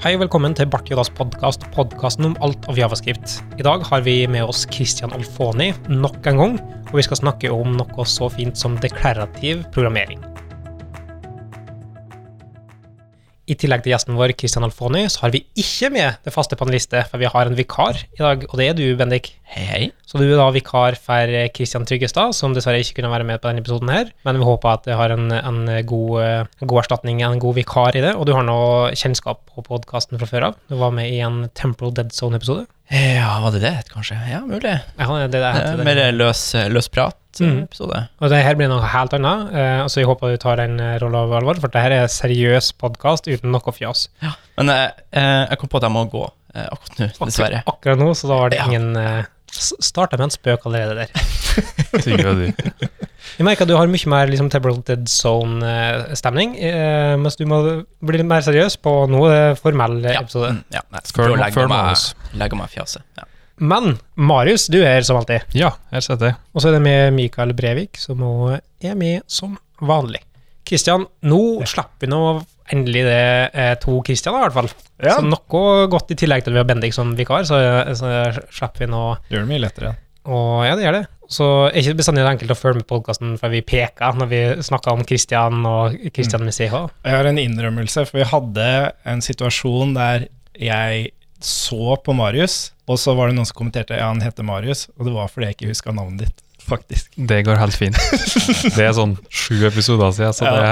Hei og velkommen til Bart Jodas podkast, podkasten om alt av javascript. I dag har vi med oss Christian Alfoni nok en gang, og vi skal snakke om noe så fint som deklarativ programmering. I tillegg til gjesten vår, Christian Alfoni, så har vi ikke med det faste panelistet, for vi har en vikar i dag, og det er du, Bendik. Hei, hei. Så du er da vikar for Christian Tryggestad, som dessverre ikke kunne være med på denne episoden her, men vi håper at du har en, en, god, en god erstatning, en god vikar i det, og du har nå kjennskap på podkasten fra før av. Du var med i en Temple Dead Zone-episode. Ja, var det det, kanskje? Ja, mulig. Ja, det, det, Eh, det, Mer løs, løs Mm. prat-episode. Og det her blir noe helt annet, eh, så jeg håper du tar den eh, rolla på alvor, for det her er en seriøs podkast uten noe fjas. Ja. Men eh, eh, jeg kom på at jeg må gå eh, akkurat nå, dessverre. Akkurat, akkurat nå, så da var det Ja. ingen uh, Starta med en spøk allerede der. Jeg merker at du har mye mer liksom, Temple Zone-stemning, eh, mens du må bli litt mer seriøs på noe det formell eh, Ja. episode. Mm, ja, jeg skal du legge meg, legge meg fjaset. Ja. Men Marius, du er her som alltid. Ja, her sitter jeg. Og så er det med Mikael Brevik, som òg er med som vanlig. Kristian, nå slipper vi nå endelig det eh, to Kristianer, i hvert fall. Ja. Så noe godt i tillegg til at vi har Bendik som vikar, så, så slipper vi nå Gjør det mye lettere. Og ja, det gjør det. Så er ikke bestandig enkelt å følge med podkasten, for vi peker når vi snakker om Kristian og Kristian med CH. Jeg har en innrømmelse, for vi hadde en situasjon der jeg så på Marius, og så var det noen som kommenterte ja, han heter Marius, og det var fordi jeg ikke huska navnet ditt, faktisk. Det går helt fint. Det er sånn sju episoder siden, så det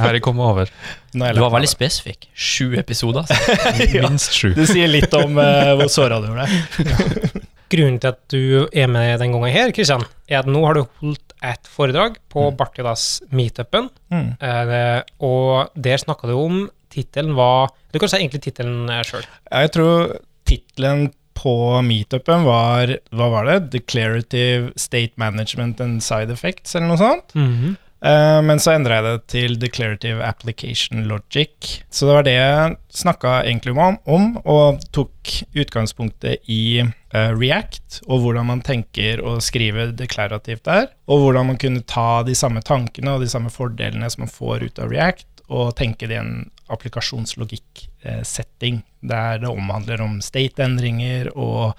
har jeg kommet over. Du var veldig spesifikk. Sju episoder. altså. Minst sju. Det sier litt om uh, hvor såra du ble. Grunnen til at du er med den gangen her, Kristian, er at nå har du holdt et foredrag på Bartidas Meetupen, Mm. uh, og der snakka du om Tittelen var Du kan si egentlig tittelen sjøl. Jeg tror tittelen på meetupen var Hva var det? Declarative State Management and Side Effects, eller noe sånt. Eh, men så endra jeg det til Declarative Application Logic. Så det var det jeg snakka egentlig om, om, og tok utgangspunktet i uh, React, og hvordan man tenker å skrive deklarativt der, og hvordan man kunne ta de samme tankene og de samme fordelene som man får ut av React, og tenke det i en applikasjonslogikk-setting, der det omhandler om state-endringer og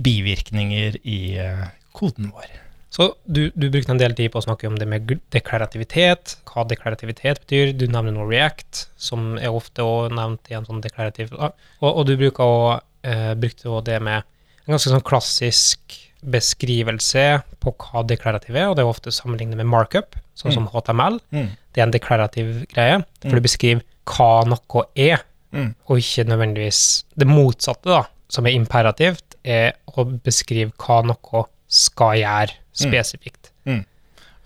bivirkninger i eh, koden vår. Så du, du brukte en del tid på å snakke om det med deklarativitet, hva deklarativitet betyr. Du nevner noe React, som er ofte også nevnt i en sånn deklarativ og, og du også, eh, brukte også det med en ganske sånn klassisk beskrivelse på hva deklarativ er, og det er ofte sammenlignet med markup, sånn som HTML. Mm. Det er en deklarativ greie, for Mm. du beskriver hva noe er, Mm. og ikke nødvendigvis det motsatte, da, som er imperativt, er å beskrive hva noe skal gjøre spesifikt. Mm.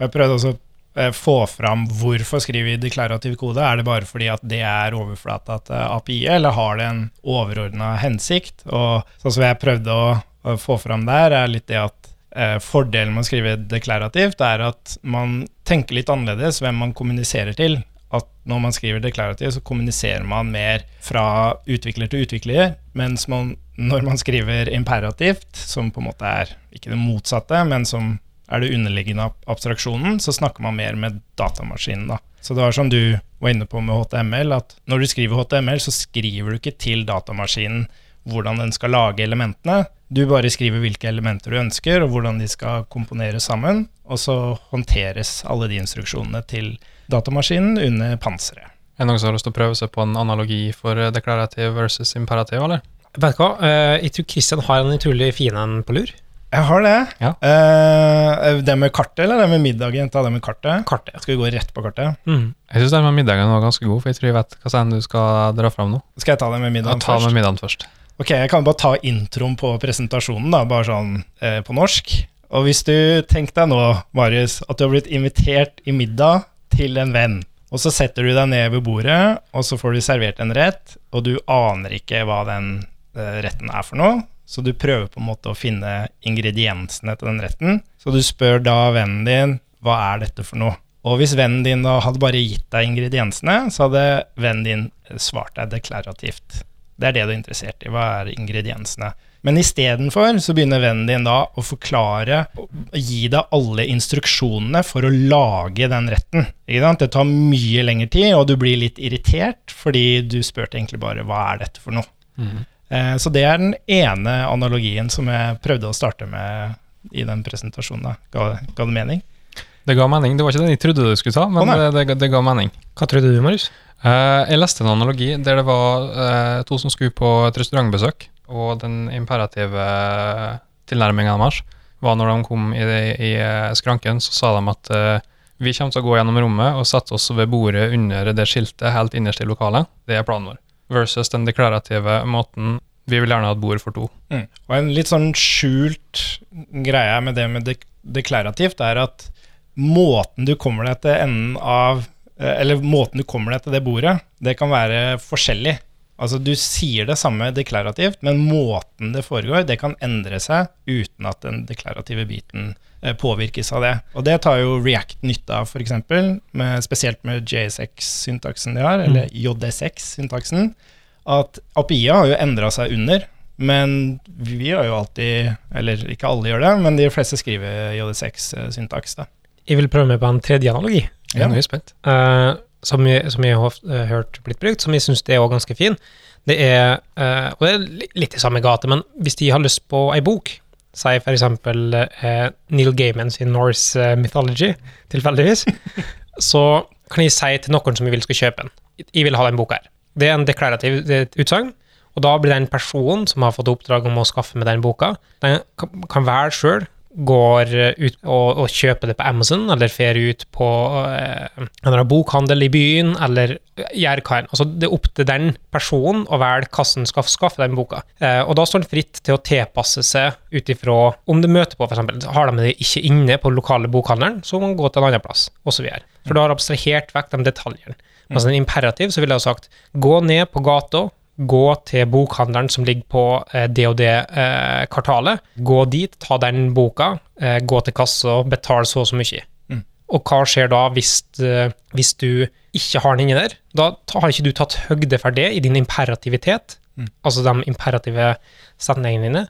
Jeg prøvde også å eh, få fram hvorfor skriver vi deklarativ kode. Er det bare fordi at det er overflata til API, eller har det en overordna hensikt? Og sånn som jeg prøvde å, å få fram der, er litt det at eh, fordelen med å skrive deklarativt er at man tenker litt annerledes hvem man kommuniserer til. At når man skriver deklarativt, så kommuniserer man mer fra utvikler til utvikler, mens man, når man skriver imperativt, som på en måte er ikke det motsatte, men som er det underliggende abstraksjonen, så snakker man mer med datamaskinen. Da. Så det var som du var inne på med HTML, at når du skriver HTML, så skriver du ikke til datamaskinen hvordan den skal lage elementene. Du bare skriver hvilke elementer du ønsker, og hvordan de skal komponeres sammen, og så håndteres alle de instruksjonene til datamaskinen under panseret. Er det noen som har lyst til å prøve seg på en analogi for eh, deklarativ versus imperativ, eller? Vet du hva, eh, jeg tror Kristian har en utrolig fin en på lur. Jeg har det. Ja. Uh, det med kartet, eller det med middagen? Ta det med kartet. Kartet. Skal vi gå rett på kartet? Mm. Jeg syns den med middagen var ganske god, for jeg tror jeg vet hva scenen du skal dra fram nå. Skal jeg ta det med Ja, middagen ta først? med middagen først. Ok, jeg kan bare ta introen på presentasjonen, da, bare sånn eh, på norsk. Og hvis du tenker deg nå, Marius, at du har blitt invitert i middag til en venn, og så setter du deg ned ved bordet, og så får du servert en rett, og du aner ikke hva den eh, retten er for noe, så du prøver på en måte å finne ingrediensene til den retten. Så du spør da vennen din hva er dette for noe. Og hvis vennen din da hadde bare gitt deg ingrediensene, så hadde vennen din svart deg deklarativt. Det er det du er interessert i. Hva er ingrediensene? Men istedenfor så begynner vennen din da å forklare, gi deg alle instruksjonene for å lage den retten. Ikke sant? Det tar mye lengre tid, og du blir litt irritert fordi du spurte egentlig bare hva er dette for noe. Eh, Så det er den ene analogien som jeg prøvde å starte med i den presentasjonen. Ga, ga det mening? Det ga mening. Det var ikke den jeg trodde du skulle ta, men det, det, det ga mening. Hva trodde du, Marius? Eh, jeg leste en analogi der det var eh, to som skulle på et restaurantbesøk, og den imperative tilnærminga deres var når de kom i, i eh, skranken, så sa de at uh, vi kommer til å gå gjennom rommet og sette oss ved bordet under det skiltet helt innerst i lokalet. Det er planen vår. Versus den deklarative måten vi vil gjerne ha et bord for to. Mm. Og en litt sånn skjult greie med det med dek deklarativt, er at måten du kommer deg til enden av eh, Eller måten du kommer deg til det bordet, det kan være forskjellig. Altså Du sier det samme deklarativt, men måten det foregår, det kan endre seg uten at den deklarative biten eh, påvirkes av det. Og det tar jo React nytte av, f.eks., spesielt med JSX-syntaksen de har, eller JSX-syntaksen. At API-a har jo endra seg under, men vi har jo alltid Eller ikke alle gjør det, men de fleste skriver JD6-syntaks. da. Jeg vil prøve meg på en tredje analogi. Jeg er spent. eh, som, jeg, som jeg har eh, hørt blitt brukt, som jeg syns er også ganske fin. Det er, eh, og det er litt i samme gate, men hvis de har lyst på ei bok, si eksempel eh, Neil Gaiman sin Norse eh, Mythology, tilfeldigvis, så kan jeg si til noen som jeg vil skal kjøpe den, jeg vil ha den boka her. Det er en deklarativ utsagn, og da blir den personen som har fått oppdrag om å skaffe med den boka, den kan, kan være sjøl går eh, ut og, og kjøper det på Amazon, eller drar ut på eh, en bokhandel i byen, eller gjør hva enn. Altså, det er opp til den personen å velge hvordan skal skaffe den boka. Eh, og da står den fritt til å tilpasse seg ut ifra om det møter på, f.eks. Har de det ikke inne på lokale bokhandelen, så må man gå til en annen plass, osv. For du har abstrahert vekk de detaljene. Altså en imperativ så ville jeg ha sagt gå ned på gata, gå til bokhandelen som ligger på eh, det og det eh, kvartalet. Gå dit, ta den boka, eh, gå til kassa, betal så og så mye. Mm. Og hva skjer da hvis, hvis du ikke har den inni der? Da har ikke du tatt høgde for det i din imperativitet, Mm. altså de imperative setningene dine,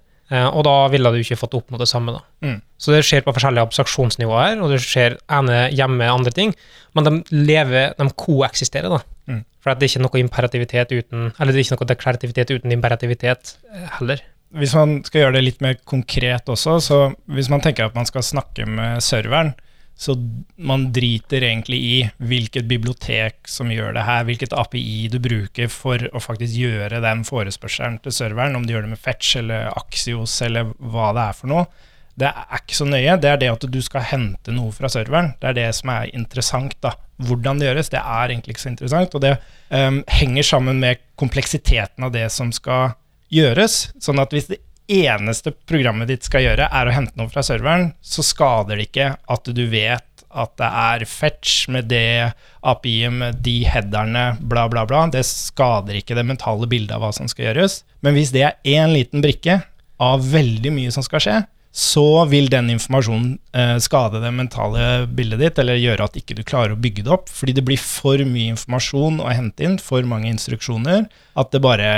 og da ville du ikke fått oppnå det samme. da. Mm. Så det skjer på forskjellige abstraksjonsnivåer, og det skjer ene hjemme andre ting, men de lever, de koeksisterer, da. Mm. For det er ikke noe imperativitet uten Eller det er ikke noe deklarativitet uten imperativitet eh, heller. Hvis man skal gjøre det litt mer konkret også, så hvis man tenker at man skal snakke med serveren, så man driter egentlig i hvilket bibliotek som gjør det her, hvilket API du bruker for å faktisk gjøre den forespørselen til serveren, om du gjør det med Fetch eller Axios eller hva det er for noe. Det er ikke så nøye, det er det at du skal hente noe fra serveren. Det er det som er interessant. da. Hvordan det gjøres, det er egentlig ikke så interessant. Og det um, henger sammen med kompleksiteten av det som skal gjøres. Sånn at hvis det eneste programmet ditt skal gjøre, er å hente noe fra serveren, så skader det ikke at du vet at det er fetch med det API-et med de headerne, bla, bla, bla. Det skader ikke det mentale bildet av hva som skal gjøres. Men hvis det er én liten brikke av veldig mye som skal skje, så vil den informasjonen eh, skade det mentale bildet ditt, eller gjøre at ikke du klarer å bygge det opp, fordi det blir for mye informasjon å hente inn, for mange instruksjoner, at det bare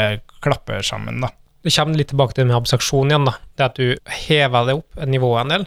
klapper sammen, da. Det kommer litt tilbake til det med abstraksjon igjen. da. Det at du hever det opp nivået en del.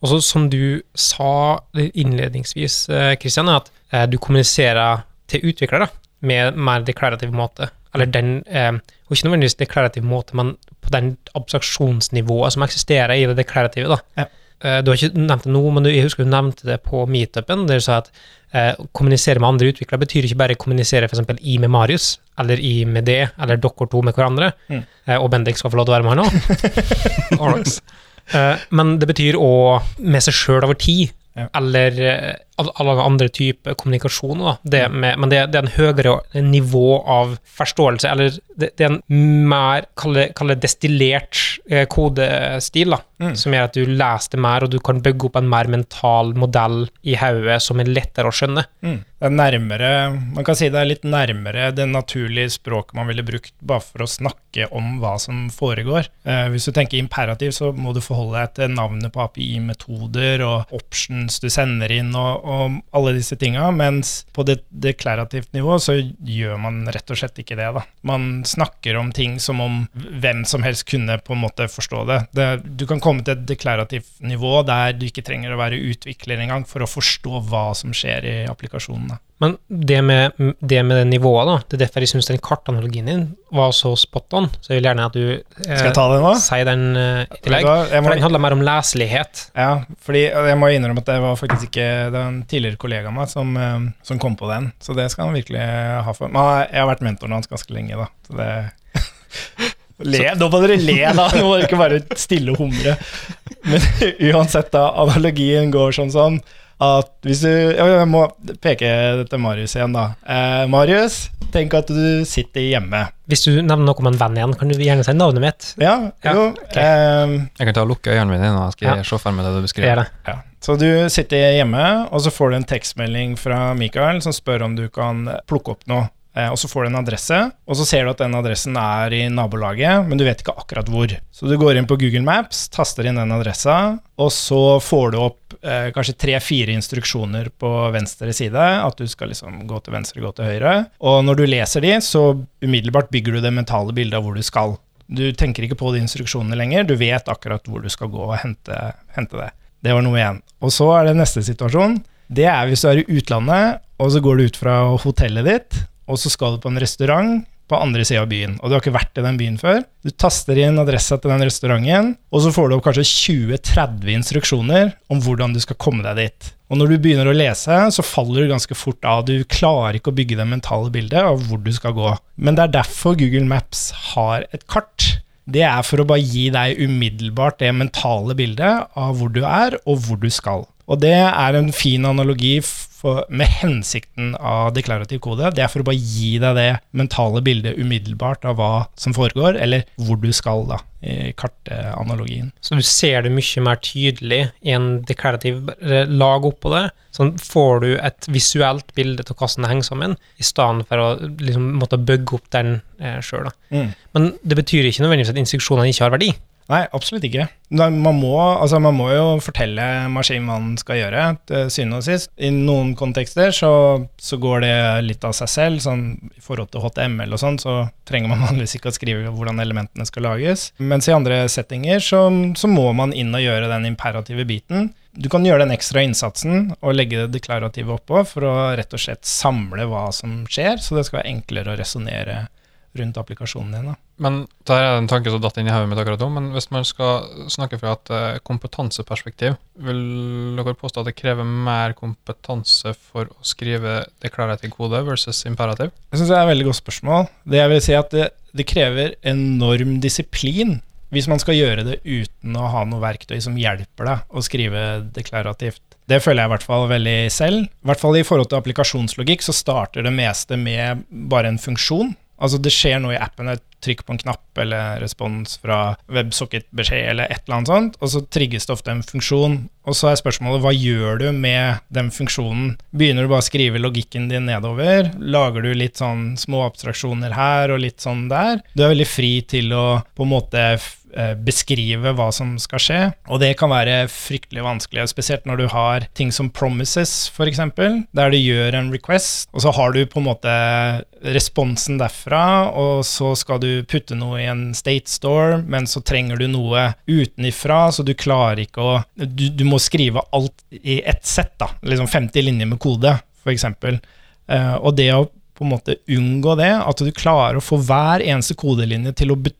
Og så som du sa innledningsvis, Kristian, er at eh, du kommuniserer til utviklere med mer deklarativ måte. Eller den, eh, og ikke nødvendigvis deklarativ måte, men på den abstraksjonsnivået som eksisterer i det deklarative. da. Ja. Eh, Du har ikke nevnt det nå, men du, jeg husker du nevnte det på meetupen, der du sa at eh, å kommunisere med andre utviklere betyr ikke bare kommunisere f.eks. i med Marius, eller i med det, eller dere to med hverandre. Mm. Eh, og Bendik skal få lov til å være med her nå. Eh, men det betyr å med seg sjøl over tid, Ja. eller eh, alle andre typer kommunikasjon. Det med, men det, det er en høyere nivå av forståelse, eller det, det er en mer, kall det, destillert eh, kodestil, da, Mm. som gjør at du leser det mer, og du kan bygge opp en mer mental modell i hodet som er lettere å skjønne. Mm. Det er nærmere, man kan si det er litt nærmere det naturlige språket man ville brukt bare for å snakke om hva som foregår. Eh, hvis du tenker imperativ, så må du forholde deg til navnet på API-metoder og options du sender inn, og, og alle disse tinga, mens på det deklarativt nivå så gjør man rett og slett ikke det. da. Man snakker om ting som om hvem som helst kunne på en måte forstå det. det du kan komme til et deklarativt nivå der du ikke trenger å være utvikler engang for å forstå hva som skjer i applikasjonen. Men det med, det med det nivået, da, det er derfor jeg syns den kartanalogien din var så spot on. Så jeg vil gjerne at du eh, Skal jeg ta den nå? sier den eh, i tillegg. Da- må- For den handler mer om leselighet. Ja, fordi jeg må innrømme at det var faktisk ikke den tidligere kollegaen meg som, eh, som kom på den, så det skal han virkelig ha for. Men jeg har vært mentoren hans ganske lenge, da, så det Le, nå må dere le, da! Nå må dere ikke bare stille og humre. Men uansett, da, analogien går sånn sånn at hvis du ja, Jeg må peke til Marius igjen, da. Eh, Marius, tenk at du sitter hjemme. Hvis du nevner noe om en venn igjen, kan du gjerne si navnet mitt. Ja, Ja, jo. Okay. eh, Jeg kan ta og lukke øynene mine nå, skal jeg se for meg det du beskriver. det. Ja. Så du sitter hjemme, og så får du en tekstmelding fra Mikael som spør om du kan plukke opp noe. Eh, Og så får du en adresse, og så ser du at den adressen er i nabolaget, men du vet ikke akkurat hvor. Så du går inn på Google Maps, taster inn den adressa, og så får du opp eh, kanskje tre-fire instruksjoner på venstre side, at du skal liksom gå til venstre, gå til høyre. Og når du leser de, så umiddelbart bygger du det mentale bildet av hvor du skal. Du tenker ikke på de instruksjonene lenger, du vet akkurat hvor du skal gå og hente, hente det. Det var noe igjen. Og så er det neste situasjon. Det er hvis du er i utlandet, og så går du ut fra hotellet ditt, og så skal du på en restaurant på andre sida av byen, og du har ikke vært i den byen før. Du taster inn adressa til den restauranten, og så får du opp kanskje 20-30 instruksjoner om hvordan du skal komme deg dit. Og når du begynner å lese, så faller du ganske fort av. Du klarer ikke å bygge det mentale bildet av hvor du skal gå. Men det er derfor Google Maps har et kart. Det er for å bare gi deg umiddelbart det mentale bildet av hvor du er, og hvor du skal. Og det er en fin analogi for, med hensikten av deklarativ kode. Det er for å bare gi deg det mentale bildet umiddelbart av hva som foregår, eller hvor du skal, da, i kartanalogien. Så du ser det mye mer tydelig i en deklarativ lag oppå det. Sånn får du et visuelt bilde av hvordan det henger sammen, i stedet for å liksom måtte bygge opp den eh, sjøl. Men det betyr ikke nødvendigvis at instruksjonene ikke har verdi. Nei, absolutt ikke. Man må, altså man må jo fortelle maskinen hva den skal gjøre, til syvende og sist. I noen kontekster så, så går det litt av seg selv. Sånn, I forhold til HTML og sånn, så trenger man vanligvis ikke å skrive hvordan elementene skal lages. Mens i andre settinger så, så må man inn og gjøre den imperative biten. Du kan gjøre den ekstra innsatsen og legge det deklarative oppå for å rett og slett samle hva som skjer, så det skal være enklere å resonnere rundt applikasjonen din. da. Men der er en tanke som datt inn i hodet mitt akkurat nå. Men hvis man skal snakke fra et eh, kompetanseperspektiv, vil dere påstå at det krever mer kompetanse for å skrive deklarativ kode versus imperativ? Jeg synes det er et veldig godt spørsmål. Det jeg vil si at det, det krever enorm disiplin hvis man skal gjøre det uten å ha noe verktøy som hjelper deg å skrive deklarativt. Det føler jeg i hvert fall veldig selv. I hvert fall i forhold til applikasjonslogikk så starter det meste med bare en funksjon. Altså det skjer noe i appen, et trykk på en knapp eller respons fra WebSocket-beskjed eller et eller annet sånt, og så trigges det ofte en funksjon. Og så er spørsmålet hva gjør du med den funksjonen? Begynner du bare å skrive logikken din nedover? Lager du litt sånn små abstraksjoner her og litt sånn der? Du er veldig fri til å på en måte beskrive hva som skal skje, og det kan være fryktelig vanskelig, spesielt når du har ting som promises, f.eks., der du gjør en request, og så har du på en måte responsen derfra, og så skal du putte noe i en state store, men så trenger du noe utenifra, så du klarer ikke å Du, du må skrive alt i ett sett, da. Liksom 50 linjer med kode, f.eks. Uh, og det å på en måte unngå det, at du klarer å få hver eneste kodelinje til å bety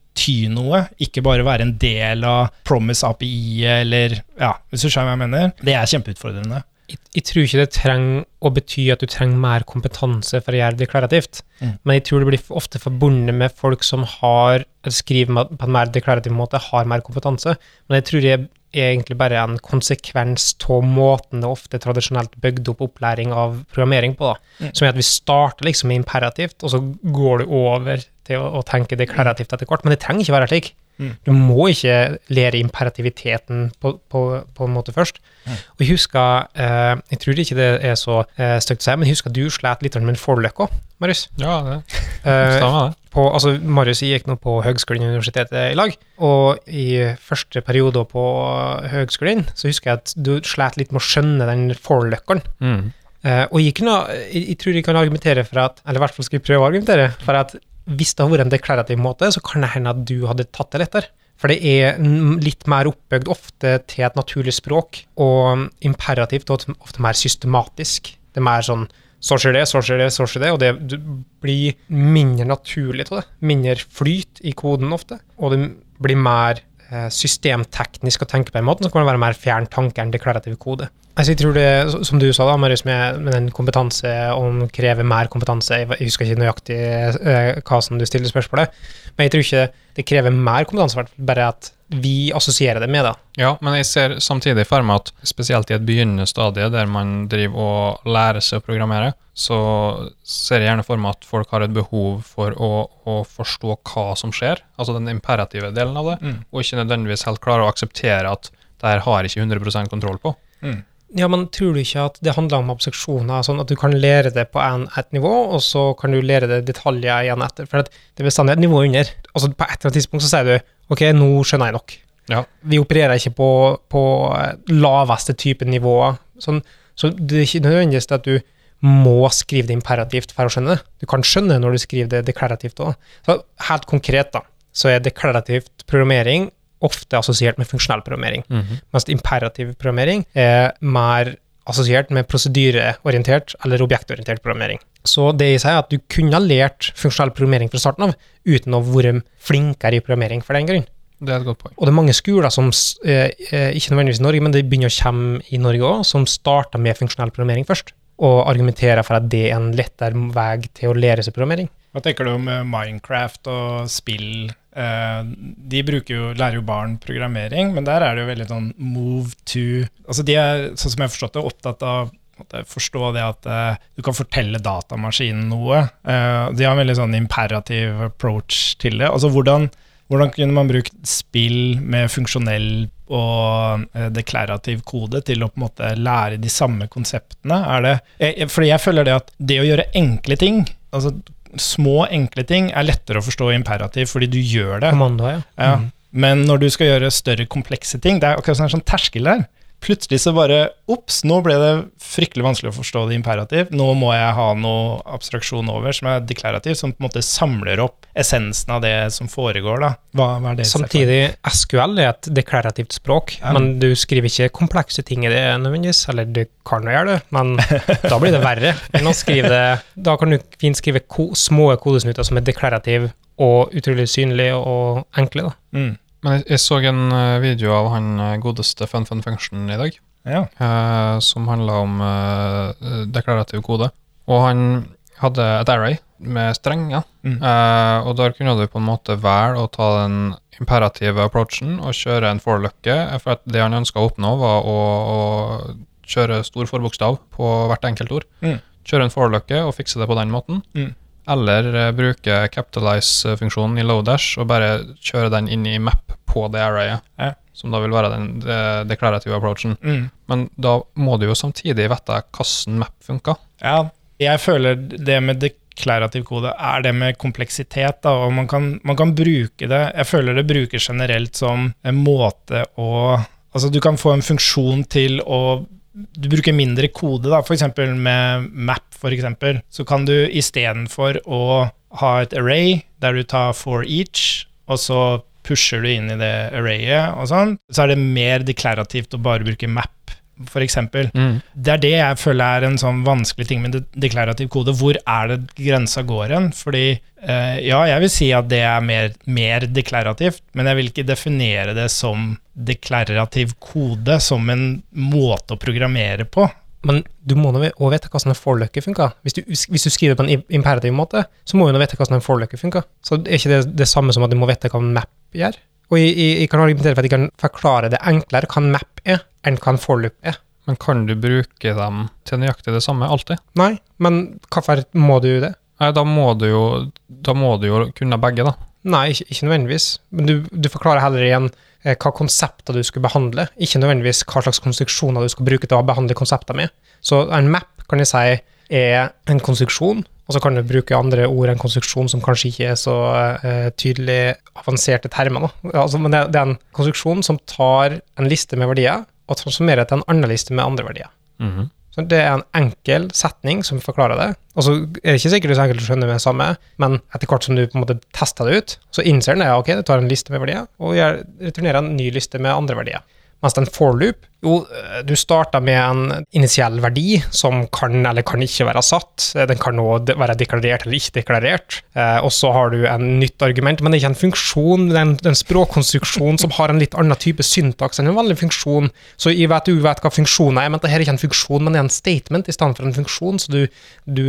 noe, ikke bare være en del av Promise API eller Ja, hvis du skjønner hva jeg mener. Det er kjempeutfordrende. Jeg, jeg tror ikke det trenger å bety at du trenger mer kompetanse for å gjøre det deklarativt, Mm. men jeg tror det blir ofte forbundet med folk som har, skriver på en mer deklarativ måte, har mer kompetanse. Men jeg tror det er egentlig bare en konsekvens av måten det ofte tradisjonelt bygd opp opplæring av programmering på. da. Mm. Som er at vi starter liksom imperativt, og så går du over til å, å tenke deklarativt etter hvert. Men det trenger ikke være slik. Mm. Du må ikke lære imperativiteten på, på, på en måte først. Mm. Og jeg husker, eh, jeg tror ikke det er så eh, stygt å si, men jeg husker du slet litt med en forløk òg, Marius. Ja, det. Eh, Stemmer det? på, altså Marius gikk nå på høgskolen og universitetet i lag, og i første periode på høgskolen så husker jeg at du slet litt med å skjønne den for-løkkeren. Mm. Uh, og jeg, kunne, jeg, jeg tror jeg kan argumentere for at, eller i hvert fall skal jeg prøve å argumentere, for at hvis det hadde vært en deklarativ måte, så kan det hende at du hadde tatt det lettere. For det er litt mer oppbygd ofte til et naturlig språk, og imperativt og ofte mer systematisk. Det er mer sånn så skjer det, så skjer det, så skjer det, og det blir mindre naturlig av det. Mindre flyt i koden ofte, og det blir mer systemteknisk å tenke på en måte, så kan man være mer fjern tanke enn deklarativ kode. Altså, jeg tror det, som du sa da, Marius, med, med den kompetanse, og krever mer kompetanse, jeg, husker ikke nøyaktig eh, hva som du stiller spørsmålet, men jeg tror ikke det krever mer kompetanse, bare at vi assosierer det med da. Ja, men jeg ser samtidig for meg at spesielt i et begynnende stadie der man driver og lærer seg å programmere, så ser jeg gjerne for meg at folk har et behov for å, å forstå hva som skjer, altså den imperative delen av det, Mm. og ikke nødvendigvis helt klarer å akseptere at det her har ikke 100% kontroll på. Mm. Ja, men tror du ikke at det handler om abstraksjoner, sånn at du kan lære det på en, et nivå, og så kan du lære det detaljer igjen etter? For at det er bestandig et nivå under. Altså På et eller annet tidspunkt så sier du ok, nå skjønner jeg nok. Ja. Vi opererer ikke på, på laveste type nivåer. Sånn, så det er ikke nødvendigvis at du må skrive det imperativt for å skjønne det. Du kan skjønne når du skriver det deklarativt òg. Så helt konkret, da, så er deklarativt programmering ofte assosiert med funksjonell programmering mens imperativ programmering er mer assosiert med prosedyreorientert eller objektorientert programmering. Så det i seg er at du kunne ha lært funksjonell programmering fra starten av, uten å være flinkere i programmering for den grunn. Det er et godt poeng. Og det er mange skoler som, eh, eh, ikke nødvendigvis i Norge, men det begynner å komme i Norge òg, som starter med funksjonell programmering først, og argumenterer for at det er en lettere vei til å lære seg programmering. Hva tenker du om eh, Minecraft og spill? Eh, de bruker jo, lærer jo barn programmering, men der er det jo veldig sånn move to Altså de er, sånn som jeg forstått det, opptatt av å forstå det at eh, du kan fortelle datamaskinen noe. Eh, de har en veldig sånn imperativ approach til det. Altså hvordan, hvordan kunne man brukt spill med funksjonell og deklarativ kode til å på en måte lære de samme konseptene? Er det, jeg- fordi jeg føler det at det å gjøre enkle ting, altså små, enkle ting, er lettere å forstå imperativ fordi du gjør det. Kommando, ja. Ja. Mm. Men når du skal gjøre større, komplekse ting, det er akkurat sånn en sånn terskel der. Plutselig så bare Ops, nå ble det fryktelig vanskelig å forstå det imperativ. Nå må jeg ha noe abstraksjon over som er deklarativ, som på en måte samler opp essensen av det som foregår. da. Hva, hva er det? Samtidig, SQL er et deklarativt språk, Ja. men du skriver ikke komplekse ting i det nødvendigvis, eller du kan jo gjøre det, men da blir det verre enn å skrive det. Da kan du fint skrive ko små kodesnutter som er deklarative og utrolig synlige og enkle. da. Mm. Men jeg, jeg så en eh, video av han eh, godeste Fun Fun Function i dag, Ja. eh, som handla om eh, deklarativ kode. Og han hadde et array med strenger, Mm. eh, og der kunne du på en måte velge å ta den imperative approachen og kjøre en forløkke, for at det han ønska å oppnå, var å, å kjøre stor forbokstav på hvert enkelt ord. Mm. Kjøre en forløkke og fikse det på den måten. Mm. Eller eh, bruke capitalize-funksjonen i Lodash og bare kjøre den inn i map på det arrayet, Ja. som da vil være den de deklarative approachen. Mm. Men da må du jo samtidig vite hvordan map funker. Ja, jeg føler det med deklarativ kode er det med kompleksitet, da, og man kan, man kan bruke det Jeg føler det brukes generelt som en måte å Altså, du kan få en funksjon til å du bruker mindre kode, da, f.eks. med map, for eksempel, så kan du istedenfor å ha et array der du tar for each, og så pusher du inn i det arrayet og sånn, så er det mer deklarativt å bare bruke map, for eksempel. Det er det jeg føler er en sånn vanskelig ting med deklarativ kode. Hvor er det grensa går hen? Fordi eh, ja, jeg vil si at det er mer, mer deklarativt, men jeg vil ikke definere det som deklarativ kode, som en måte å programmere på. Men du må nå òg vite hvordan en forløkke funker. Hvis du, hvis du skriver på en imperativ måte, så må du nå vite hvordan en forløkke funker. Så er ikke det det samme som at du må vite hva en map gjør. Og jeg, jeg, jeg kan argumentere for at jeg kan forklare det enklere hva en map er, en forløp er. Men kan du bruke dem til nøyaktig det samme alltid? Nei, men hvorfor må du det? Nei, da må du jo, da må du jo kunne begge, da. Nei, ikke, ikke nødvendigvis. Men du, du forklarer heller igjen eh, hva konsepter du skal behandle, ikke nødvendigvis hva slags konstruksjoner du skal bruke til å behandle konsepter med. Så en map kan jeg si er en konstruksjon, og så kan du bruke andre ord enn konstruksjon som kanskje ikke er så eh, tydelig avanserte termer. Altså, men det, det, er en konstruksjon som tar en liste med verdier og transformere til en annen liste med andre verdier. Mhm. Så Det er en enkel setning som forklarer det. Og så er det ikke sikkert det er så enkelt å skjønne med det samme, men etter hvert som du på en måte tester det ut, så innser den ja, ok, det tar en liste med verdier, og returnerer en ny liste med andre verdier. Mens en for loop, jo, eh, du starter med en initiell verdi som kan eller kan ikke være satt. Eh, Den kan òg være deklarert eller ikke deklarert. Eh, og så har du en nytt argument, men det er ikke en funksjon. Det er en, en språkkonstruksjon som har en litt annen type syntaks enn en vanlig funksjon. Så jeg vet, du vet hva funksjoner er, men dette er ikke en funksjon, men det er en statement i stedet for en funksjon. Så du, du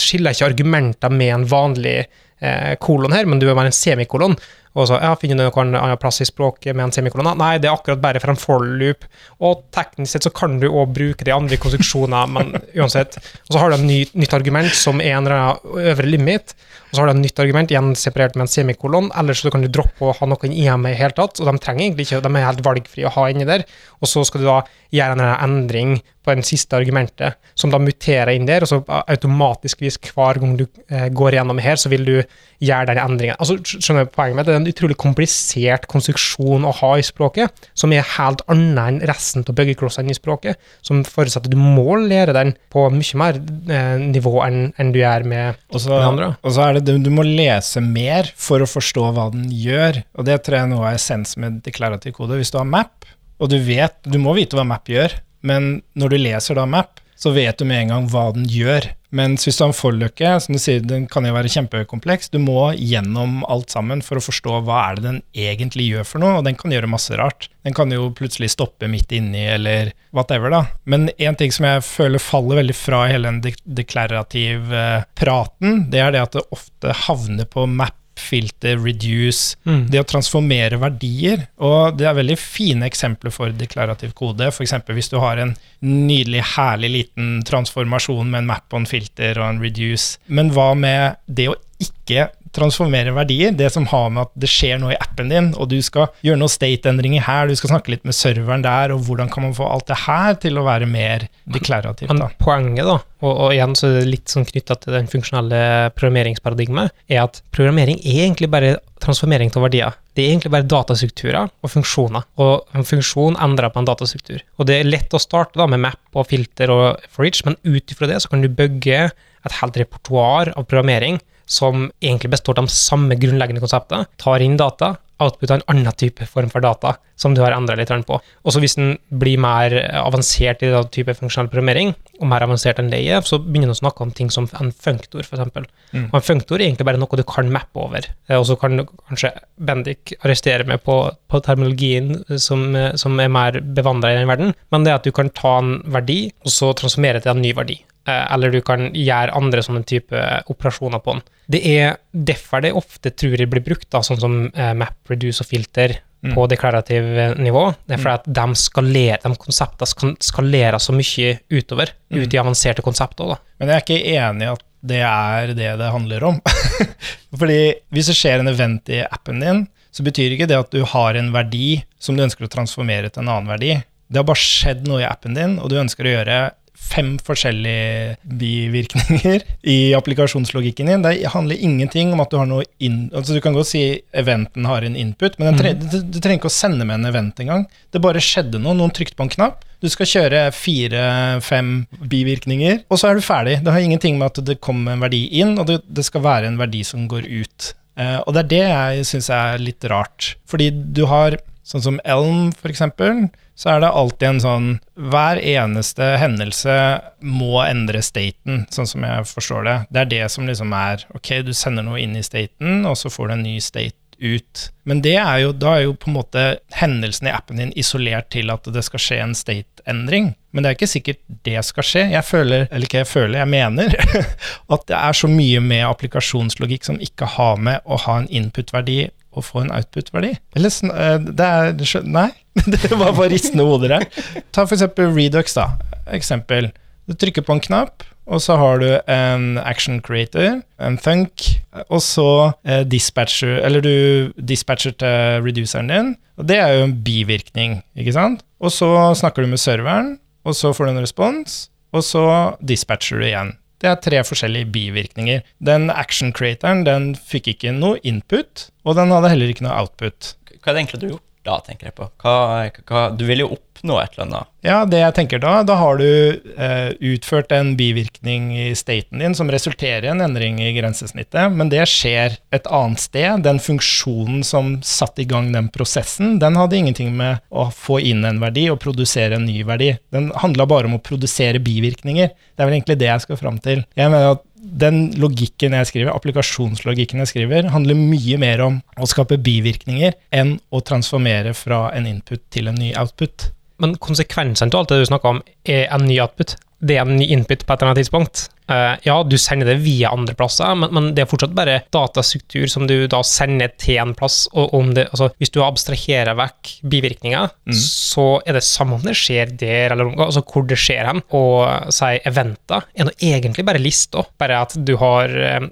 skiller ikke argumenter med en vanlig eh, kolon her, men du er bare en semikolon. Og så, ja, Finner du noen annen plass i språket med en semikolon? Nei, det er akkurat bare for en for loop. Og teknisk sett så kan du òg bruke de andre konstruksjoner, men uansett. Og så har du et ny, nytt argument som er en eller annen øvre limit. Og så har du et nytt argument, igjen separert med en semikolon. Ellers så kan du droppe å ha noen IM i hele tatt. Og de trenger egentlig ikke, de er helt valgfrie å ha inni der. Og så skal du da gjøre en eller annen endring på det siste argumentet, som da muterer inn der, og så automatisk hver gang du eh, går gjennom her, så vil du gjøre den endringen. Altså, skjønner du poenget mitt? Det er en utrolig komplisert konstruksjon å ha i språket, som er helt annet enn resten av byggeklossene i språket, som forutsetter at du må lære den på mye mer eh, nivå enn, du gjør med også, den andre. og så er det du må lese mer for å forstå hva den gjør. Og det tror jeg er noe av essens med deklarativ kode. Hvis du har map, og du vet Du må vite hva map gjør, men når du leser da map, så vet du med en gang hva den gjør. Mens hvis du har en forløkke, som du sier, den kan jo være kjempekompleks, du må gjennom alt sammen for å forstå hva er det den egentlig gjør for noe, og den kan gjøre masse rart. Den kan jo plutselig stoppe midt inni, eller whatever, da. Men en ting som jeg føler faller veldig fra i hele den deklarativ praten, det er det at det ofte havner på map, filter, reduce, Mm. det å transformere verdier. Og det er veldig fine eksempler for deklarativ kode. F.eks. hvis du har en nydelig, herlig liten transformasjon med en map og en filter og en reduce. Men hva med det å ikke transformere verdier? Det som har med at det skjer noe i appen din, og du skal gjøre noen state-endringer her, du skal snakke litt med serveren der, og hvordan kan man få alt det her til å være mer deklarativt? Men da? poenget, da, og, og igjen så er det litt sånn knytta til den funksjonelle programmeringsparadigmet, er at programmering er egentlig bare transformering av verdier. Det er egentlig bare datastrukturer og funksjoner. Og en funksjon endrer på en datastruktur. Og det er lett å starte da med map og filter og for each, men ut ifra det så kan du bygge et helt repertoar av programmering som egentlig består av de samme grunnleggende konseptene. Tar inn data, outputter en annen type form for data som du har endra litt på. Og så hvis den blir mer avansert i den type funksjonell programmering, og mer avansert enn det er, så begynner den å snakke om ting som en funktor, f.eks. Mm. Og en funktor er egentlig bare noe du kan mappe over. Eh, Og så kan kanskje Bendik arrestere meg på, på terminologien som, eh, som er mer bevandra i den verden, men det er at du kan ta en verdi, og så transformere til en ny verdi. Eh, Eller du kan gjøre andre sånne type operasjoner på den. Det er derfor det ofte tror jeg blir brukt, da, sånn som eh, map, reduce og filter Mm. på deklarativ eh, nivå. Det er fordi at de, skalerer, de konseptene skal skalere så mye utover, Mm. ut i avanserte konsepter. Da. Men jeg er ikke enig i at det er det det handler om. Fordi hvis det skjer en event i appen din, så betyr ikke det at du har en verdi som du ønsker å transformere til en annen verdi. Det har bare skjedd noe i appen din, og du ønsker å gjøre fem forskjellige bivirkninger i applikasjonslogikken din. Det handler ingenting om at du har noe inn... Altså Du kan godt si eventen har en input, men tre, du, du trenger ikke å sende med en event engang. Det bare skjedde noe, noen trykte på en knapp. Du skal kjøre fire-fem bivirkninger, og så er du ferdig. Det har ingenting med at det kommer en verdi inn, og det, det skal være en verdi som går ut. Eh, og det er det jeg syns er litt rart. Fordi du har sånn som Elm, for eksempel, så er det alltid en sånn Hver eneste hendelse må endre staten, sånn som jeg forstår det. Det er det som liksom er Ok, du sender noe inn i staten, og så får du en ny state ut. Men det er jo, da er jo på en måte hendelsen i appen din isolert til at det skal skje en state-endring. Men det er ikke sikkert det skal skje. Jeg føler, eller ikke jeg føler, jeg mener at det er så mye med applikasjonslogikk som ikke har med å ha en input-verdi og få en output-verdi. Eller eh, det er Nei, det var bare ristende hoder her. Ta eksempel Redux, da. Eksempel. Du trykker på en knapp, og så har du en action creator, en thunk, og så eh, dispatcher, eller du dispatcher til reduceren din, og det er jo en bivirkning, ikke sant? Og så snakker du med serveren, og så får du en respons, og så dispatcher du igjen. Det er tre forskjellige bivirkninger. Den action creatoren den fikk ikke noe input, og den hadde heller ikke noe output. Hva er det egentlig du har gjort da, tenker jeg på? Hva, hva, du vil jo oppnå et eller annet. Ja, det jeg tenker da, da har du eh, utført en bivirkning i staten din som resulterer i en endring i grensesnittet, men det skjer et annet sted. Den funksjonen som satte i gang den prosessen, den hadde ingenting med å få inn en verdi og produsere en ny verdi. Den handla bare om å produsere bivirkninger. Det er vel egentlig det jeg skal fram til. Jeg mener at den logikken jeg skriver, applikasjonslogikken jeg skriver, handler mye mer om å skape bivirkninger enn å transformere fra en input til en ny output. Men konsekvensene av alt det du snakker om, er en ny output. Det er en ny input på et eller annet tidspunkt. Uh, ja, du sender det via andre plasser, men, men, det er fortsatt bare datastruktur som du da sender til en plass. og om det, altså, Hvis du abstraherer vekk bivirkninger, mm. så er det samme om det skjer der, eller altså hvor det skjer hen. Og si eventer er nå egentlig bare lister, bare at du har eh,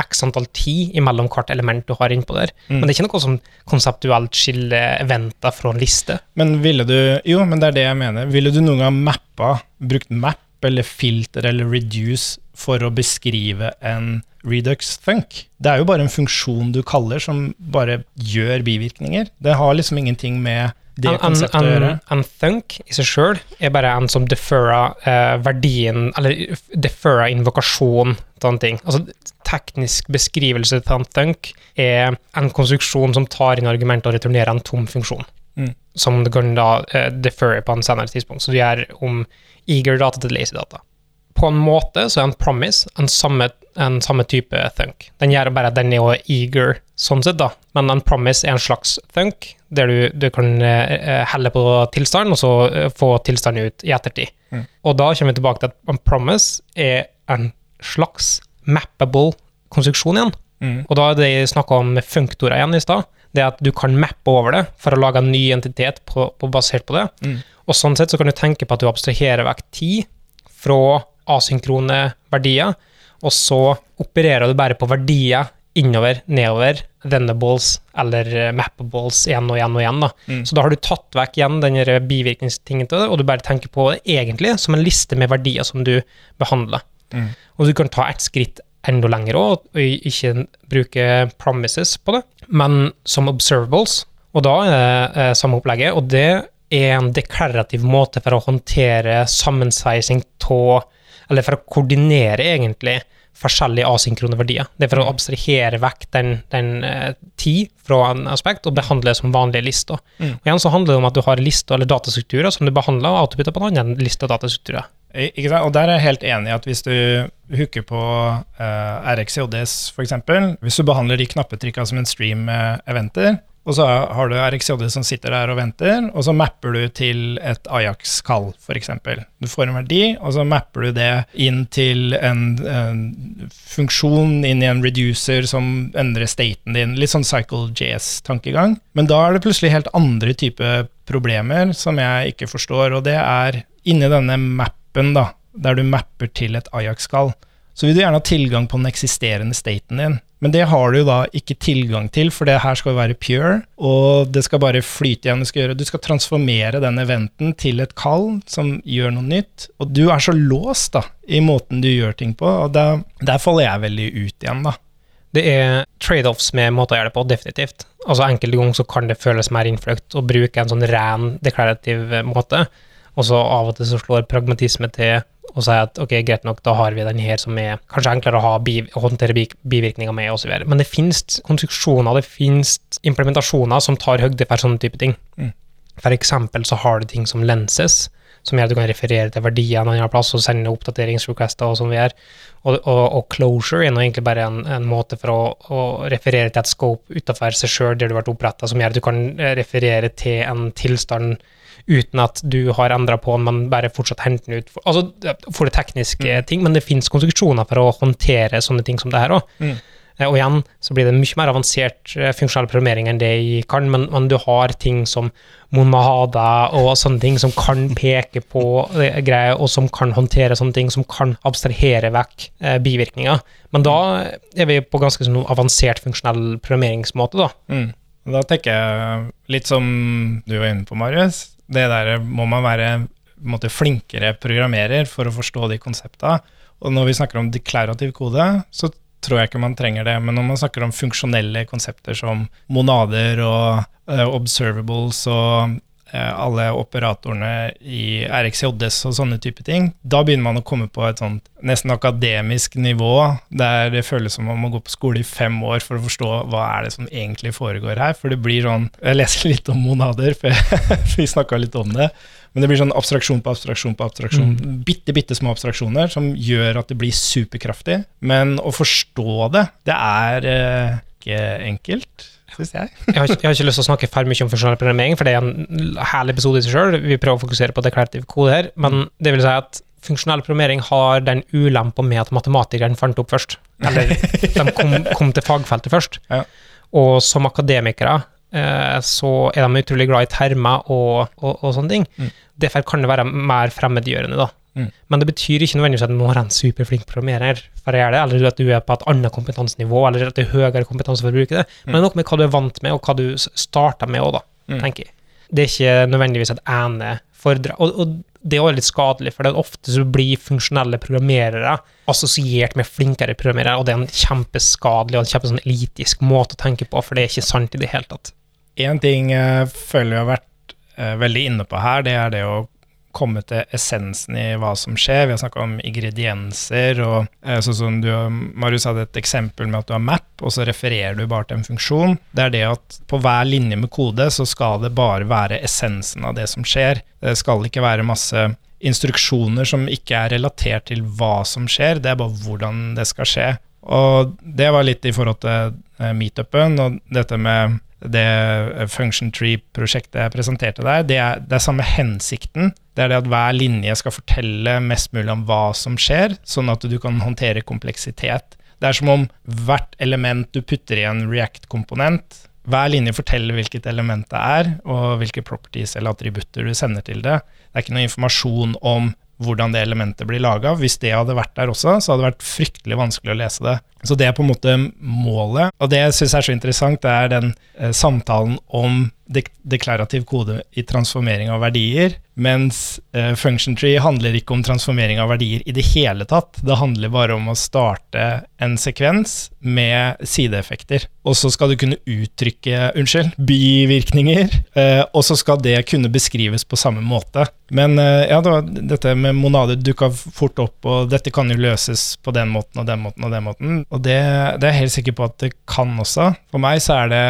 x antall tid imellom hvert element du har innpå der. Mm. Men det er ikke noe som konseptuelt skiller eventer fra en liste. Men ville du Jo, men det er det jeg mener. Ville du noen gang mappa, brukt map eller filter eller reduce for å beskrive en redux thunk. Det er jo bare en funksjon du kaller som bare gjør bivirkninger. Det har liksom ingenting med det en, konseptet en, å gjøre. En thunk i seg sjøl er bare en som deferrer eh, verdien, eller deferrer invokasjon til en ting. Altså, teknisk beskrivelse til en thunk er en konstruksjon som tar inn argument og returnerer en tom funksjon. Mm. Som du kan da eh, deferre på en senere tidspunkt. Så du gjør om eager data til lazy data. På en måte så er en promise en samme, en samme type thunk. Den gjør bare at den er jo eager sånn sett, da. Men en promise er en slags thunk, der du, du kan uh, helle på tilstanden, og så uh, få tilstanden ut i ettertid. Mm. Og da kommer vi tilbake til at en promise er en slags mappable konstruksjon igjen. Mm. Og da er det jeg snakka om funktorer igjen i stad. Det at du kan mappe over det for å lage en ny entitet på, på, basert på det. Mm. Og sånn sett så kan du tenke på at du abstraherer vekk tid fra asynkrone verdier, og så opererer du bare på verdier innover, nedover, vendables eller eh, mappables igjen og igjen og igjen. Da. Mm. Så da har du tatt vekk igjen den bivirkningstingen til det, og du bare tenker på det egentlig som en liste med verdier som du behandler. Mm. Og du kan ta et skritt enda lenger òg, og ikke bruke promises på det, men som observables. Og da er det eh, samme opplegget, og det en deklarativ måte for å håndtere sammensveising av Eller for å koordinere, egentlig, forskjellige asynkrone verdier. Det er for å abstrahere vekk den, den uh, tid fra en aspekt og behandle det som vanlige lister. Mm. Og igjen så handler det om at du har lister eller datastrukturer som du behandler og autobytter på en annen liste og datastrukturer. Ikke sant? Og der er jeg helt enig i at hvis du hooker på uh, RX i ODS f.eks., hvis du behandler de knappetrykka som en stream med eventer, og så har du RxJD som sitter der og venter, og så mapper du til et Ajax-kall, f.eks. Du får en verdi, og så mapper du det inn til en, en, funksjon, inn i en reducer som endrer staten din. Litt sånn Cycle JS-tankegang. Men da er det plutselig helt andre type problemer som jeg ikke forstår, og det er inni denne mappen, da, der du mapper til et Ajax-kall. Så vil du gjerne ha tilgang på den eksisterende staten din. Men det har du da ikke tilgang til, for det her skal være pure, og det skal bare flyte igjen. Du skal, gjøre, du skal transformere den eventen til et kall som gjør noe nytt. Og du er så låst da, i måten du gjør ting på, og der, der faller jeg veldig ut igjen, da. Det er trade-offs med måter å gjøre det på, definitivt. Altså Enkelte ganger så kan det føles mer innfløkt å bruke en sånn ren deklarativ måte, og så av og til så slår pragmatisme til og si at ok, greit nok, da har vi den her som er kanskje enklere å, ha bi, å håndtere bi, bivirkninger med, osv. Men det finnes konstruksjoner, det finnes implementasjoner som tar høyde for sånne type ting. Mm. For eksempel så har du ting som lenses, som gjør at du kan referere til verdier en annen plass og sende oppdateringsrequester og sånn vi gjør. Og, og, og, closure er nå egentlig bare en, en måte for å, å, referere til et scope utenfor seg sjøl der du har vært oppretta, som gjør at du kan eh, referere til en tilstand uten at du har endra på den, men bare fortsatt henter den ut. For, altså, for det tekniske mm. ting, men det finnes konstruksjoner for å håndtere sånne ting som det her òg. Mm. Eh, og igjen så blir det mye mer avansert eh, funksjonell programmering enn det jeg kan, men, men, du har ting som Monmahada og sånne ting som kan peke på eh, greier, og som kan håndtere sånne ting, som kan abstrahere vekk eh, bivirkninger. Men da er vi på ganske sånn avansert funksjonell programmeringsmåte, da. Mm. Da tenker jeg litt som du var inne på, Marius det der må man være måte, flinkere programmerer for å forstå de konsepta. Og når vi snakker om deklarativ kode, så tror jeg ikke man trenger det. Men når man snakker om funksjonelle konsepter som monader og uh, observables og alle operatorene i RxJS og sånne type ting, da begynner man å komme på et sånt nesten akademisk nivå, der det føles som om man må gå på skole i fem år for å forstå hva er det som egentlig foregår her. For det blir sånn Jeg leser litt om monader, for vi snakka litt om det. Men det blir sånn abstraksjon på abstraksjon på abstraksjon. Mm. Bitte, bitte små abstraksjoner som gjør at det blir superkraftig. Men å forstå det, det er eh, ikke enkelt, syns jeg. Jeg har, ikke, jeg har ikke lyst til å snakke for mye om funksjonell programmering, for det er en herlig episode i seg sjøl. Vi prøver å fokusere på deklarativ kode her, men det vil si at funksjonell programmering har den ulempa med at matematikeren fant opp først. Eller de kom, kom til fagfeltet først. Ja. Og som akademikere eh, så er de utrolig glad i termer og, og, og sånne ting. Mm. Derfor kan det være mer fremmedgjørende, da. Mm. Men det betyr ikke nødvendigvis at nå være en superflink programmerer for å gjøre det, eller at du er på et annet kompetansenivå, eller at det er høyere kompetanse for å bruke det. Men det er noe med hva du er vant med, og hva du starter med òg, da, Mm. tenker jeg. Det er ikke nødvendigvis et ene fordrag, Og, og det er også litt skadelig, for det er ofte så blir funksjonelle programmerere assosiert med flinkere programmerere, og det er en kjempeskadelig og en kjempe sånn elitisk måte å tenke på, for det er ikke sant i det hele tatt. En ting jeg føler vi har vært eh, veldig inne på her, det er det å komme til essensen i hva som skjer. Vi har snakka om ingredienser, og sånn som du, Marius hadde et eksempel med at du har map, og så refererer du bare til en funksjon. Det er det at på hver linje med kode så skal det bare være essensen av det som skjer. Det skal ikke være masse instruksjoner som ikke er relatert til hva som skjer, det er bare hvordan det skal skje. Og det var litt i forhold til eh, meetupen, og dette med det Function Tree-prosjektet jeg presenterte der, det er, det er samme hensikten. Det er det at hver linje skal fortelle mest mulig om hva som skjer, sånn at du kan håndtere kompleksitet. Det er som om hvert element du putter i en React-komponent, hver linje forteller hvilket element det er, og hvilke properties eller attributter du sender til det. Det er ikke noe informasjon om hvordan det elementet blir laga. Hvis det hadde vært der også, så hadde det vært fryktelig vanskelig å lese det. Så det er på en måte målet. Og det jeg syns er så interessant, det er den eh, samtalen om dek deklarativ kode i transformering av verdier, mens eh, function tree handler ikke om transformering av verdier i det hele tatt. Det handler bare om å starte en sekvens med sideeffekter. Og så skal du kunne uttrykke unnskyld, bivirkninger, eh, og så skal det kunne beskrives på samme måte. Men eh, ja, da, dette med monader dukka fort opp, og dette kan jo løses på den måten og den måten og den måten. Og det, det er jeg helt sikker på at det kan også. For meg så er det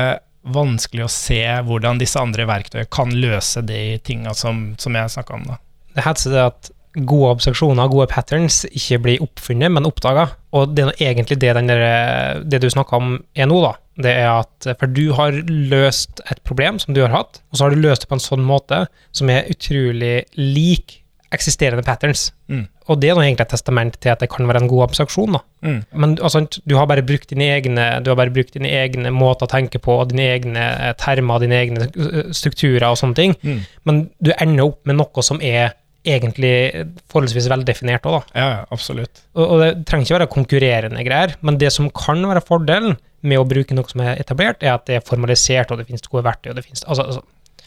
vanskelig å se hvordan disse andre verktøyene kan løse de tinga som, som jeg snakka om. da. Det heter det at gode observasjoner, gode patterns, ikke blir oppfunnet, men oppdaga. Og det er egentlig det, den der, det du snakker om er nå, da. Det er at For du har løst et problem som du har hatt, og så har du løst det på en sånn måte som er utrolig lik eksisterende patterns. Mm. Og det er egentlig et testament til at det kan være en god abstraksjon, da. Mm. Men altså, du har bare brukt dine egne Du har bare brukt dine egne måter å tenke på, dine egne eh, termer, dine egne eh, strukturer og sånne ting. Mm. Men du ender opp med noe som er egentlig forholdsvis veldefinert òg, da. Ja, ja, absolutt. Og, og det trenger ikke være konkurrerende greier, men det som kan være fordelen med å bruke noe som er etablert, er at det er formalisert, og det finnes gode verktøy, og det finnes altså, altså,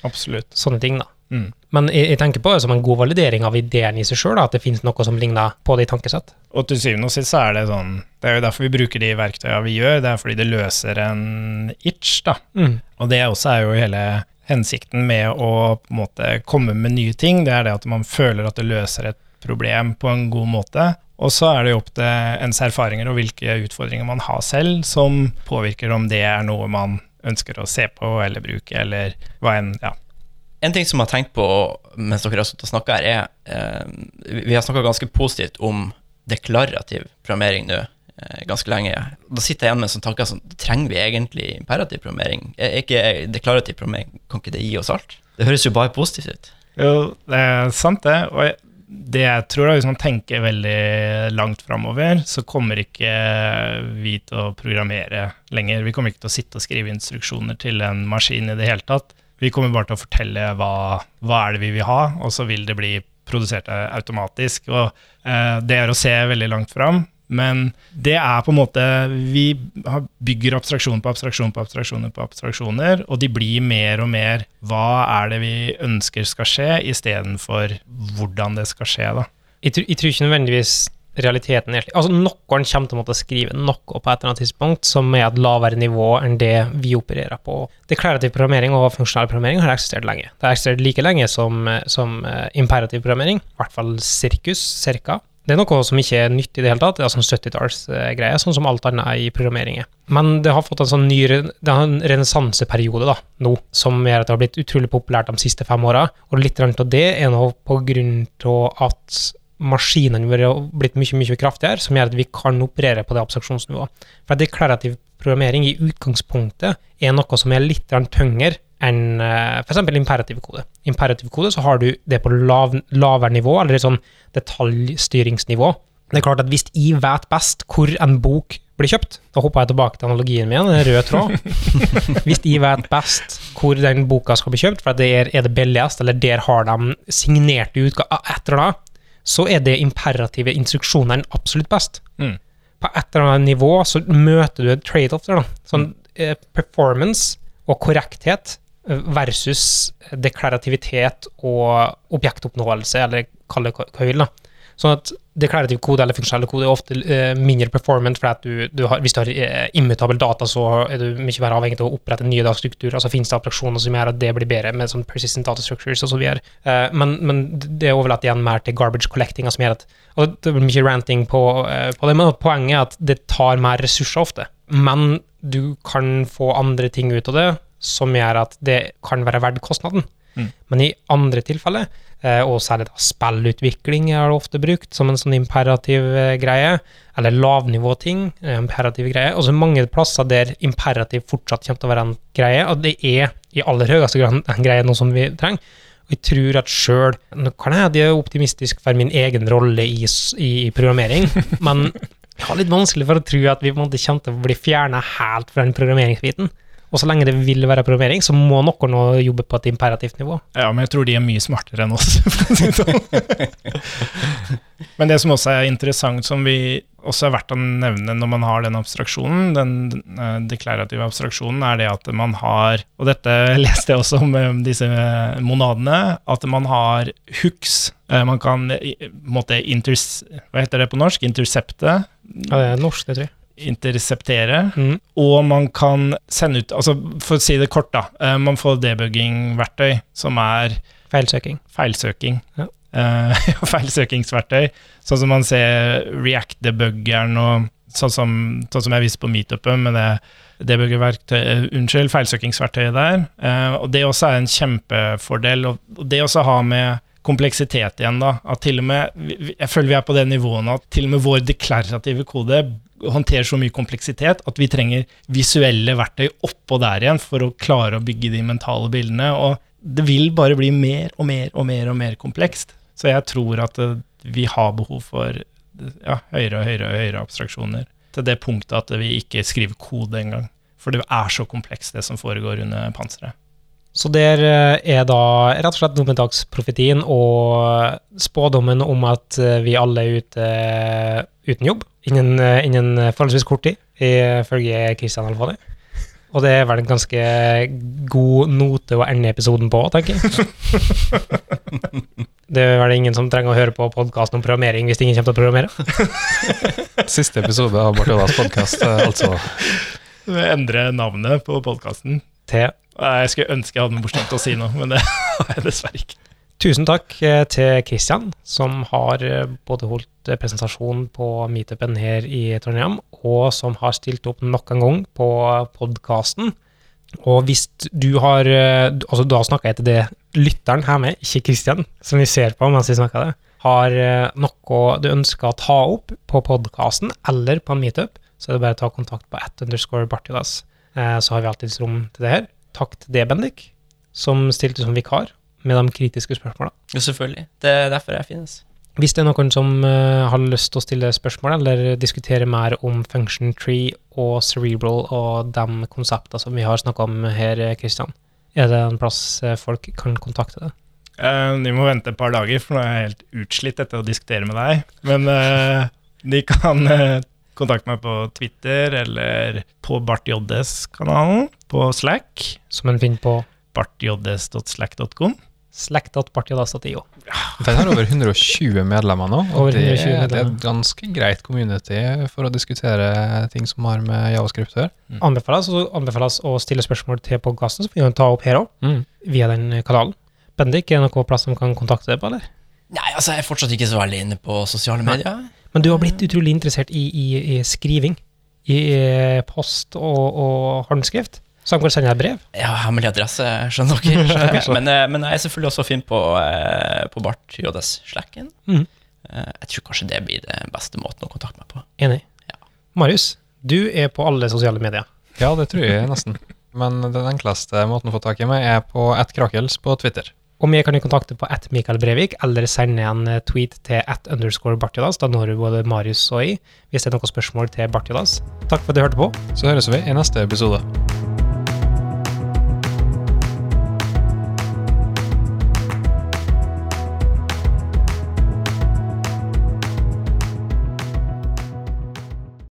Absolutt. sånne ting, da. Mm. Men jeg, jeg tenker på det som en god validering av ideen i seg sjøl, at det finnes noe som ligner på det i tankesett. Og til syvende og sist så er det sånn Det er jo derfor vi bruker de verktøyene vi gjør, det er fordi det løser en itch, da. Mm. Og det også er jo hele hensikten med å på en måte komme med nye ting, det er det at man føler at det løser et problem på en god måte. Og så er det jo opp til ens erfaringer og hvilke utfordringer man har selv, som påvirker om det er noe man ønsker å se på eller bruke, eller hva enn. Ja. En ting som jeg har tenkt på mens dere har sittet og snakka her, er eh, Vi har snakka ganske positivt om deklarativ programmering nå eh, ganske lenge. Da sitter jeg igjen med en sånn tanke som trenger vi egentlig imperativ programmering? Er ikke deklarativ programmering, kan ikke det gi oss alt? Det høres jo bare positivt ut. Jo, det er sant det. Og det jeg tror da, hvis man tenker veldig langt framover, så kommer ikke vi til å programmere lenger. Vi kommer ikke til å sitte og skrive instruksjoner til en maskin i det hele tatt. Vi kommer bare til å fortelle hva, hva er det vi vil ha, og så vil det bli produsert automatisk. Og eh, det er å se veldig langt fram. Men det er på en måte Vi bygger abstraksjon på abstraksjon på abstraksjoner på abstraksjoner, og de blir mer og mer hva er det vi ønsker skal skje, istedenfor hvordan det skal skje. da. Jeg, tror- jeg tror ikke nødvendigvis realiteten egentlig Altså, noen kommer til å måtte skrive noe på et eller annet tidspunkt som er et lavere nivå enn det vi opererer på. Deklarativ programmering og funksjonell programmering har eksistert lenge. Det har eksistert like lenge som, som eh, imperativ programmering, i hvert fall sirkus, cirka. Det er noe som ikke er nytt i det hele tatt. Det er sånn 70-tallsgreie, sånn som alt annet i programmering er. Men det har fått en sånn ny det har en renessanseperiode nå, som gjør at det har blitt utrolig populært de siste fem åra. Og litt av det er nå på grunn av at maskinene våre har blitt mye mye kraftigere, som gjør at vi kan operere på det abstraksjonsnivået. For deklarativ programmering i utgangspunktet er noe som er litt tyngre enn uh, f.eks. imperativ kode. Imperativ kode så har du det på lav, lavere nivå, eller et sånn detaljstyringsnivå. Det er klart at hvis jeg vet best hvor en bok blir kjøpt, da hopper jeg tilbake til analogien min, en røde tråd. hvis jeg vet best hvor den boka skal bli kjøpt, for det er, er det billigst, eller der har de signerte utgaver, etter annet, så er det imperative instruksjonene absolutt best. Mm. På et eller annet nivå så møter du et trade-off der, da. Sånn eh, performance og korrekthet versus deklarativitet og objektoppnåelse, eller kall det hva du vil. da. Sånn at deklarativ kode eller funksjonell kode er ofte uh, mindre performant, for du, du har, hvis du har uh, immutabel data, så er du mye mer avhengig av å opprette nye datastrukturer. Altså finnes det abstraksjoner som gjør at det blir bedre med sånn persistent data structures videre. Uh, men, men, det er overlatt igjen mer til garbage collecting, som gjør at og Det blir mye ranting på, på det, men poenget er at det tar mer ressurser ofte. Men du kan få andre ting ut av det, som gjør at det kan være verdt kostnaden. Mm. Men i andre tilfeller, eh, og særlig da spillutvikling er det ofte brukt som en sånn imperativ eh, greie, eller lavnivåting, eh, imperativ greie. Og så mange plasser der imperativ fortsatt kommer til å være en greie, og det er i aller høyeste grad en greie noe som vi trenger. Og jeg tror at sjøl Nå kan jeg være optimistisk for min egen rolle i, i programmering, men jeg har litt vanskelig for å tro at vi på en måte kommer til å bli fjerna helt fra den programmeringsbiten. Og så lenge det vil være programmering, så må noen nå jobbe på et imperativt nivå. Ja, men jeg tror de er mye smartere enn oss. Sånn. men det som også er interessant, som vi også er verdt å nevne når man har den abstraksjonen, den uh, deklarative abstraksjonen, er det at man har Og dette leste jeg også om um, disse monadene, at man har hooks. Uh, man kan måtte inters, Hva heter det på norsk? Intercepte. Ja, det er norsk, det tror jeg interseptere, mm. og man kan sende ut altså For å si det kort, da. Uh, man får debugging-verktøy som er Feilsøking. Feilsøking. Ja. Uh, feilsøkingsverktøy. Sånn som man ser React-debuggeren og sånn som, sånn som jeg viste på meetupen med det debuggerverktøy, uh, unnskyld, feilsøkingsverktøyet der. og det også er en kjempefordel. Og det også har med kompleksitet igjen, da. At til og med Jeg føler vi er på det nivået at til og med vår deklarative kode håndterer så mye kompleksitet at vi trenger visuelle verktøy oppå der igjen for å klare å bygge de mentale bildene. Og det vil bare bli mer og mer og mer og mer komplekst. Så jeg tror at eh, vi har behov for ja, høyere og høyere og høyere abstraksjoner. Til det punktet at vi ikke skriver kode engang. For det er så komplekst, det som foregår under panseret. Så der eh, er da rett og slett dommedagsprofetien og spådommen om at eh, vi alle er ute uten jobb innen, eh, innen forholdsvis kort tid, ifølge Kristian Alfani. Og det er vel en ganske god note å ende episoden på, tenker jeg. Det er vel ingen som trenger å høre på podkasten om programmering hvis ingen kommer til å programmere. Siste episode av Bartolas podkast, altså. Vi endrer navnet på podkasten. Til Jeg skulle ønske jeg hadde noe morsomt å si nå, men det har jeg dessverre ikke. Tusen takk eh, til Kristian, som har eh, både holdt eh, presentasjon på meetupen her i Trondheim, og som har stilt opp nok en gang på podkasten. Og hvis du har Altså, da snakker jeg til det lytteren her med, ikke Kristian, som vi ser på mens vi snakker det, har noe du ønsker å ta opp på podkasten eller på en meetup, så er det bare å ta kontakt på at underscore Bartidas. Så har vi alltids rom til det her. Takk til det, Bendik, som stilte som vikar med de kritiske spørsmåla. Jo, selvfølgelig. Det er derfor jeg finnes. Hvis det er noen som uh, har lyst til å stille spørsmål eller diskutere mer om function tree og cerebral og de konseptene som vi har snakka om her, Kristian, er det en plass eh, folk kan kontakte deg? Uh, de må vente et par dager, for nå er jeg helt utslitt etter å diskutere med deg. Men uh, de kan kontakte meg på Twitter eller på Bart JS-kanalen på Slack. Som en finner på bartjs.slack.com. Slekt.bartjodas.io. Den har over 120 medlemmer nå, og det, 120 er- det er et ganske greit community for å diskutere ting som har med javascript å gjøre. Anbefales, anbefales å stille spørsmål til podkasten, som vi kan ta opp her òg, via den kanalen. Bendik, er det noe plass som kan kontakte deg på, eller? Nei, altså, jeg er fortsatt ikke så veldig inne på sosiale medier. Men du har blitt utrolig interessert i, i, i skriving. I post og, og håndskrift. Så han kan sende deg brev. Har hemmelig adresse, skjønner dere. men, eh, men jeg er selvfølgelig også fin på, eh, på Bart JS-slacken. Mhm. Eh, Jeg tror kanskje det blir den beste måten å kontakte meg på. Enig. Ja. Marius, du er på alle sosiale medier. Ja, det tror jeg nesten. Men den enkleste måten å få tak i meg er på attkrakels på Twitter. Og vi kan jo kontakte på at Mikael Brevik, eller sende en eh, tweet til at underscore Bartjodas. Da når du både Marius og jeg, hvis det er noen spørsmål til Bartjodas. Takk for at du hørte på. Så høres vi i neste episode.